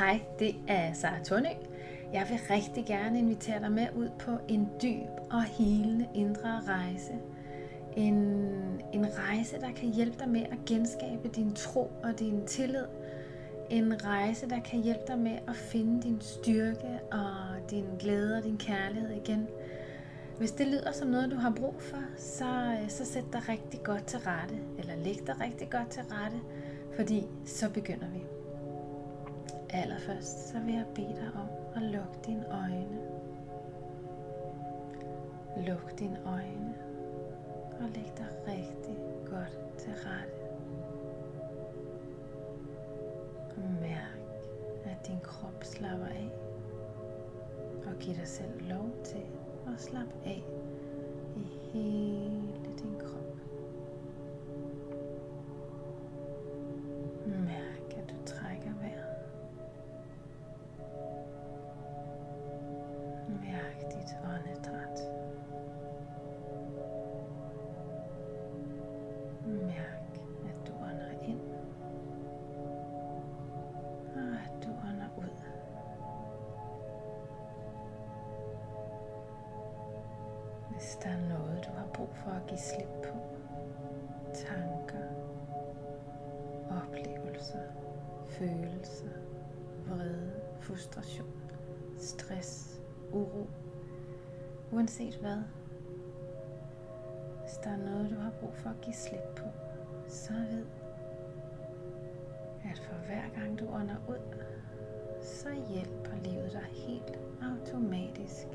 Hej, det er Sara Tornø. Jeg vil rigtig gerne invitere dig med ud på en dyb og helende indre rejse. En, en rejse, der kan hjælpe dig med at genskabe din tro og din tillid. En rejse, der kan hjælpe dig med at finde din styrke og din glæde og din kærlighed igen. Hvis det lyder som noget, du har brug for, så, så sæt dig rigtig godt til rette, eller læg dig rigtig godt til rette, fordi så begynder vi. Allerførst så vil jeg bede dig om at lukke dine øjne. Luk dine øjne og læg dig rigtig godt til rette. Mærk, at din krop slapper af og giv dig selv lov til at slappe af i hele slip på, tanker, oplevelser, følelser, vrede, frustration, stress, uro, uanset hvad. Hvis der er noget, du har brug for at give slip på, så ved, at for hver gang du ånder ud, så hjælper livet dig helt automatisk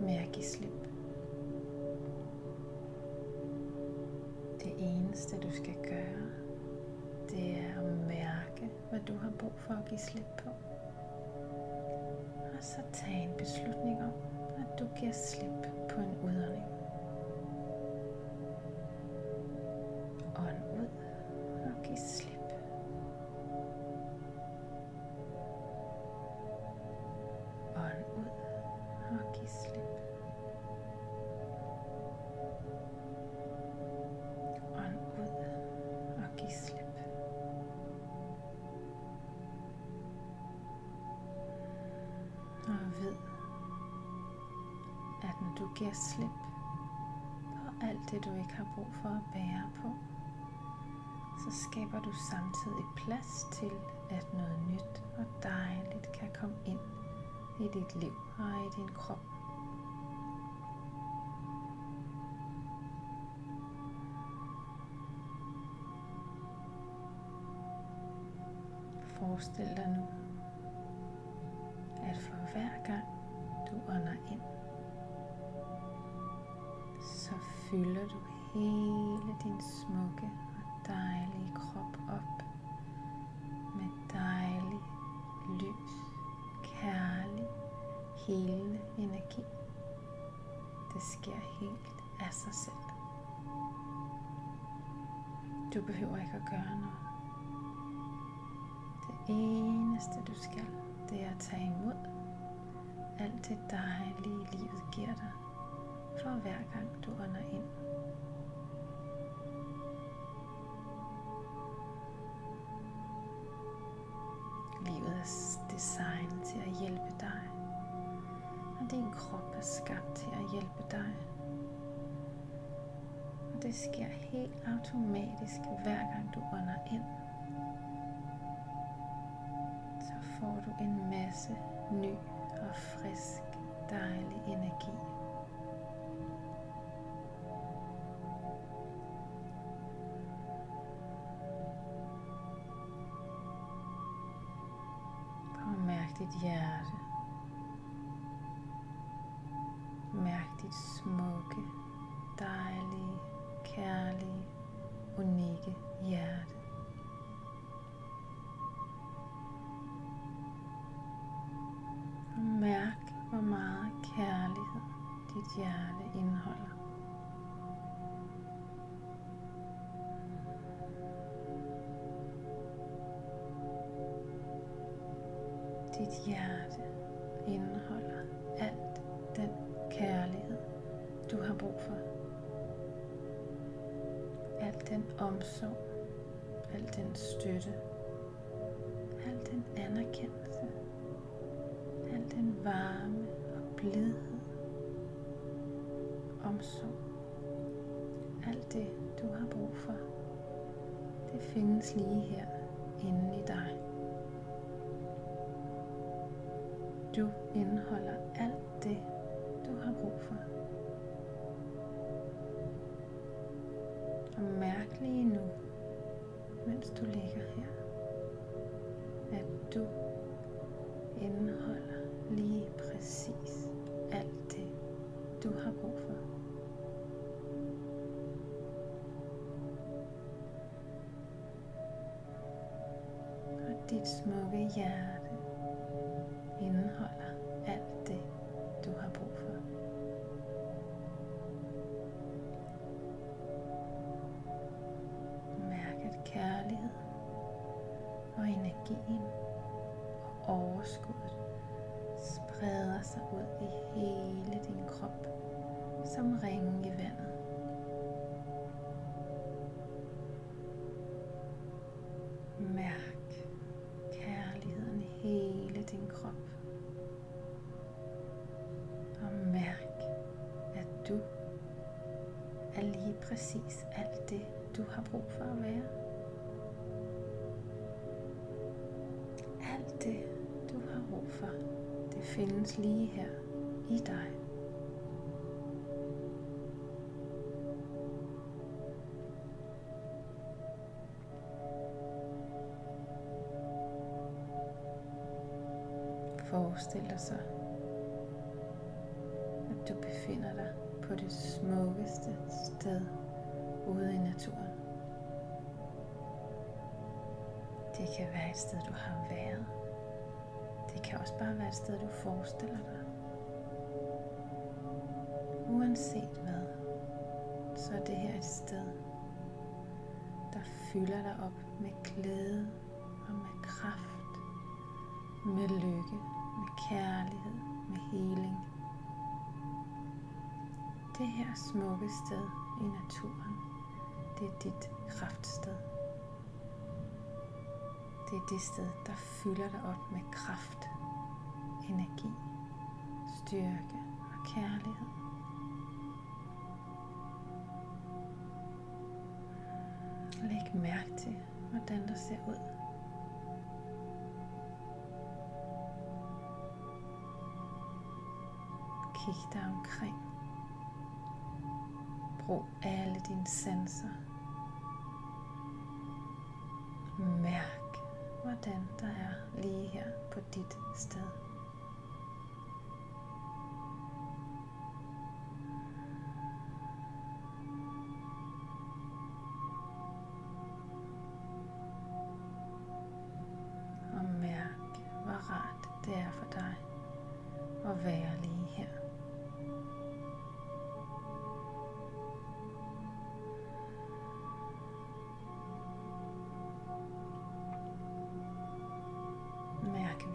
med at give slip. Eneste du skal gøre, det er at mærke, hvad du har brug for at give slip på. Og så tage en beslutning om, at du giver slip på en udånding. Ud giver slip på alt det, du ikke har brug for at bære på, så skaber du samtidig plads til, at noget nyt og dejligt kan komme ind i dit liv og i din krop. Forestil dig nu, at for hver gang du ånder ind, fylder du hele din smukke og dejlige krop op med dejlig, lys, kærlig, helende energi. Det sker helt af sig selv. Du behøver ikke at gøre noget. Det eneste du skal, det er at tage imod alt det dejlige livet giver dig, for hver gang du ånder ind. Livet er designet til at hjælpe dig, og din krop er skabt til at hjælpe dig. Og det sker helt automatisk hver gang du ånder ind. Så får du en masse ny og frisk, dejlig energi. Dit hjerte. Mærk dit smukke, dejlige, kærlige, unikke hjerte. Og mærk, hvor meget kærlighed dit hjerte indeholder. dit hjerte indeholder alt den kærlighed, du har brug for. Alt den omsorg, al den støtte, al den anerkendelse, al den varme og blidhed, omsorg, alt det, du har brug for, det findes lige her inde i dig. Indeholder alt det, du har brug for. Og mærk lige nu, mens du ligger her, at du indeholder lige præcis alt det, du har brug for. Og dit smukke hjerte energien og overskuddet spreder sig ud i hele din krop som ringe i vandet. For, det findes lige her i dig. Forestil dig så, at du befinder dig på det smukkeste sted ude i naturen. Det kan være et sted, du har været. Det kan også bare være et sted, du forestiller dig. Uanset hvad, så er det her et sted, der fylder dig op med glæde og med kraft, med lykke, med kærlighed, med heling. Det her smukke sted i naturen, det er dit kraftsted. Det er det sted, der fylder dig op med kraft, energi, styrke og kærlighed. Læg mærke til, hvordan der ser ud. Kig dig omkring. Brug alle dine sanser. Mærk, hvordan der er lige her på dit sted.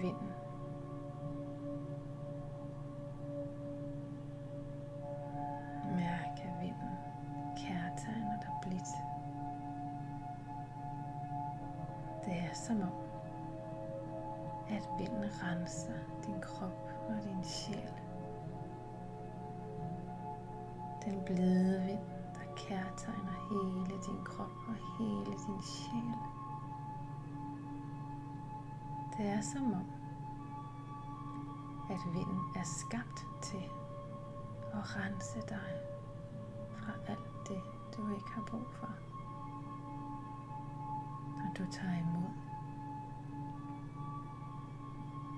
Vinden. Mærk at vinden kærtegner dig blidt. Det er som om, at vinden renser din krop og din sjæl. Den blide vind, der kærtegner hele din krop og hele din sjæl. Det er som om, at vinden er skabt til at rense dig fra alt det, du ikke har brug for. Og du tager imod.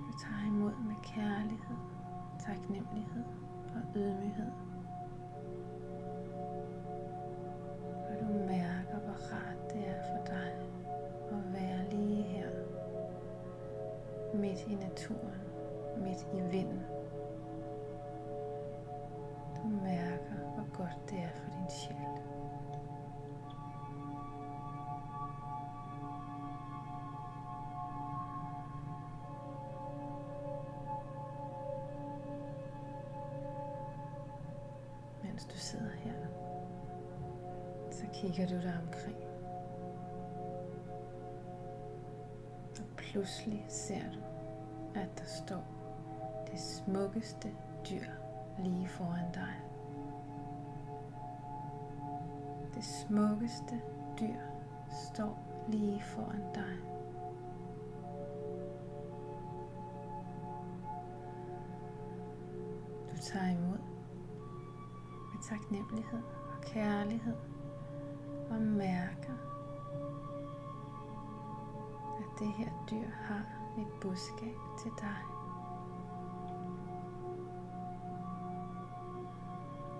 Du tager imod med kærlighed, taknemmelighed og ydmyghed. Mens du sidder her, så kigger du dig omkring. Og pludselig ser du, at der står det smukkeste dyr lige foran dig. Det smukkeste dyr står lige foran dig. Du tager imod taknemmelighed og kærlighed og mærker, at det her dyr har et budskab til dig.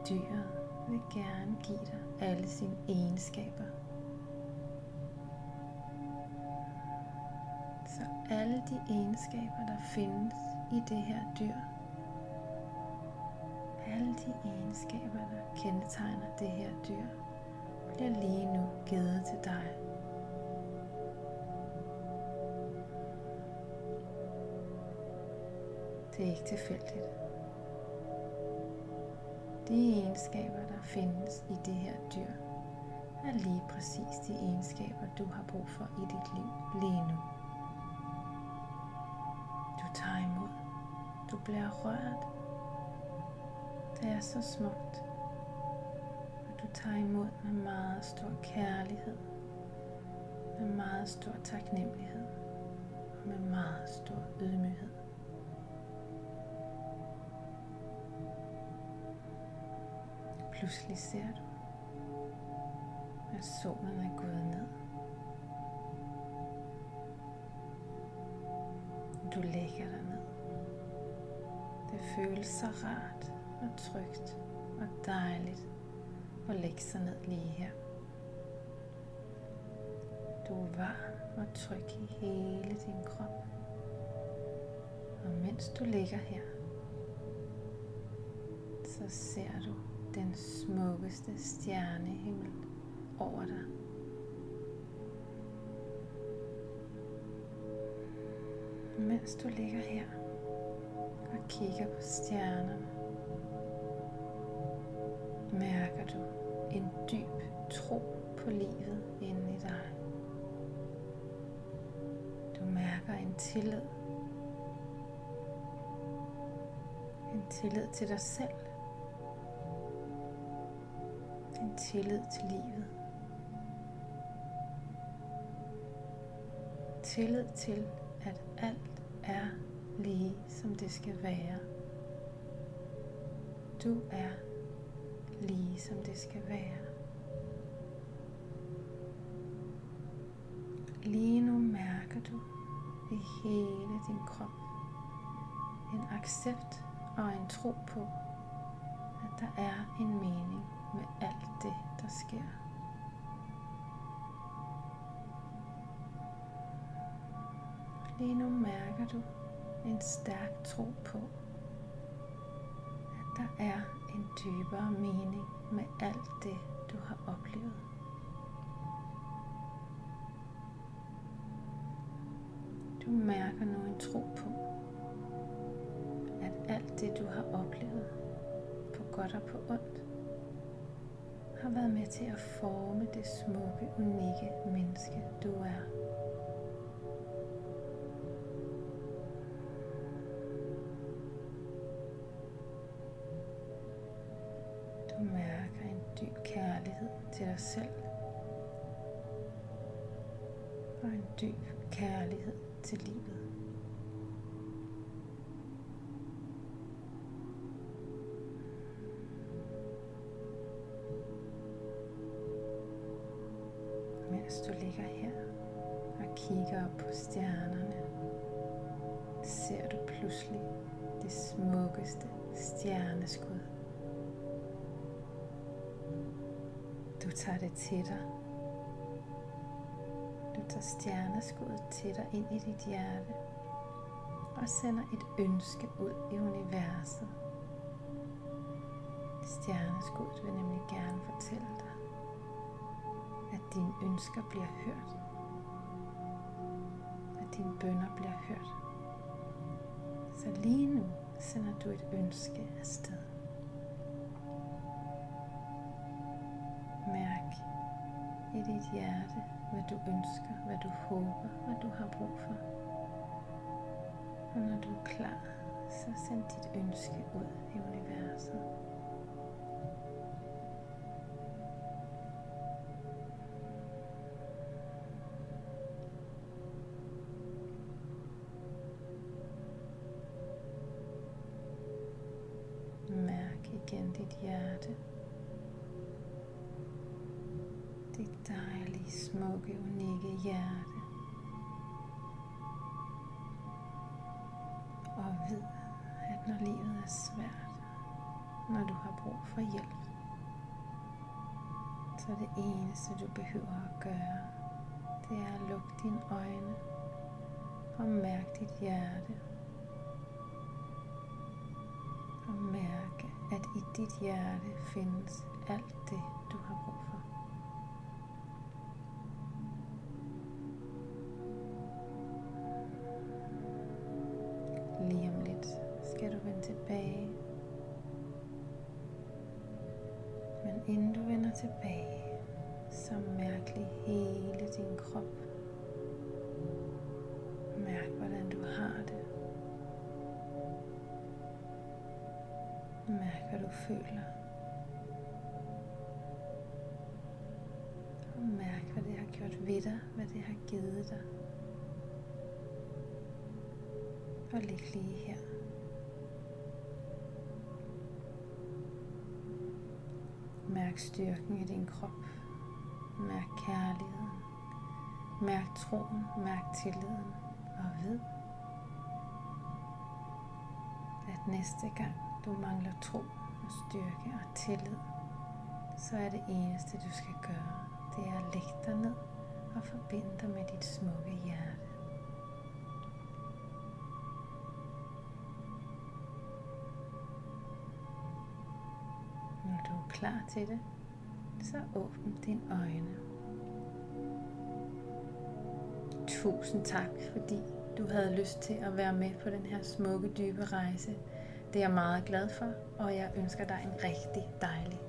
Dyret vil gerne give dig alle sine egenskaber. Så alle de egenskaber, der findes i det her dyr, alle de egenskaber, der kendetegner det her dyr, bliver lige nu givet til dig. Det er ikke tilfældigt. De egenskaber, der findes i det her dyr, er lige præcis de egenskaber, du har brug for i dit liv lige nu. Du tager imod. Du bliver rørt. Det er så smukt. Og du tager imod med meget stor kærlighed, med meget stor taknemmelighed og med meget stor ydmyghed. Pludselig ser du, at solen er gået ned. Du lægger dig ned. Det føles så rart og trygt og dejligt at lægge sig ned lige her. Du er varm og tryg i hele din krop. Og mens du ligger her, så ser du den smukkeste stjernehimmel over dig. Mens du ligger her og kigger på stjernerne, mærker du en dyb tro på livet inde i dig. Du mærker en tillid. En tillid til dig selv en tillid til livet. Tillid til, at alt er lige som det skal være. Du er lige som det skal være. Lige nu mærker du i hele din krop en accept og en tro på, at der er en mening med alt det, der sker. Lige nu mærker du en stærk tro på, at der er en dybere mening med alt det, du har oplevet. Du mærker nu en tro på, at alt det, du har oplevet, på godt og på ondt, har været med til at forme det smukke, unikke menneske, du er. Kærlighed til dig selv. Og en dyb kærlighed til livet. mens du ligger her og kigger op på stjernerne, ser du pludselig det smukkeste stjerneskud. Du tager det til dig. Du tager stjerneskuddet til dig ind i dit hjerte og sender et ønske ud i universet. Stjerneskuddet vil nemlig gerne fortælle dig, at dine ønsker bliver hørt. At dine bønder bliver hørt. Så lige nu sender du et ønske afsted. i dit hjerte, hvad du ønsker, hvad du håber, hvad du har brug for. Og når du er klar, så send dit ønske ud i universet. Mærk igen dit hjerte. Dejlige, smukke, unikke hjerte. Og ved, at når livet er svært, når du har brug for hjælp, så det eneste du behøver at gøre, det er at lukke dine øjne og mærke dit hjerte. Og mærke, at i dit hjerte findes alt det, tilbage, så mærkelig hele din krop. Mærk, hvordan du har det. Mærk, hvad du føler. Og mærk, hvad det har gjort ved dig, hvad det har givet dig. Og lig lige her. Mærk styrken i din krop. Mærk kærligheden. Mærk troen, mærk tilliden og ved, at næste gang du mangler tro og styrke og tillid, så er det eneste du skal gøre, det er at lægge dig ned og forbinde dig med dit smukke hjerte. Klar til det, så åbn dine øjne. Tusind tak, fordi du havde lyst til at være med på den her smukke, dybe rejse. Det er jeg meget glad for, og jeg ønsker dig en rigtig dejlig.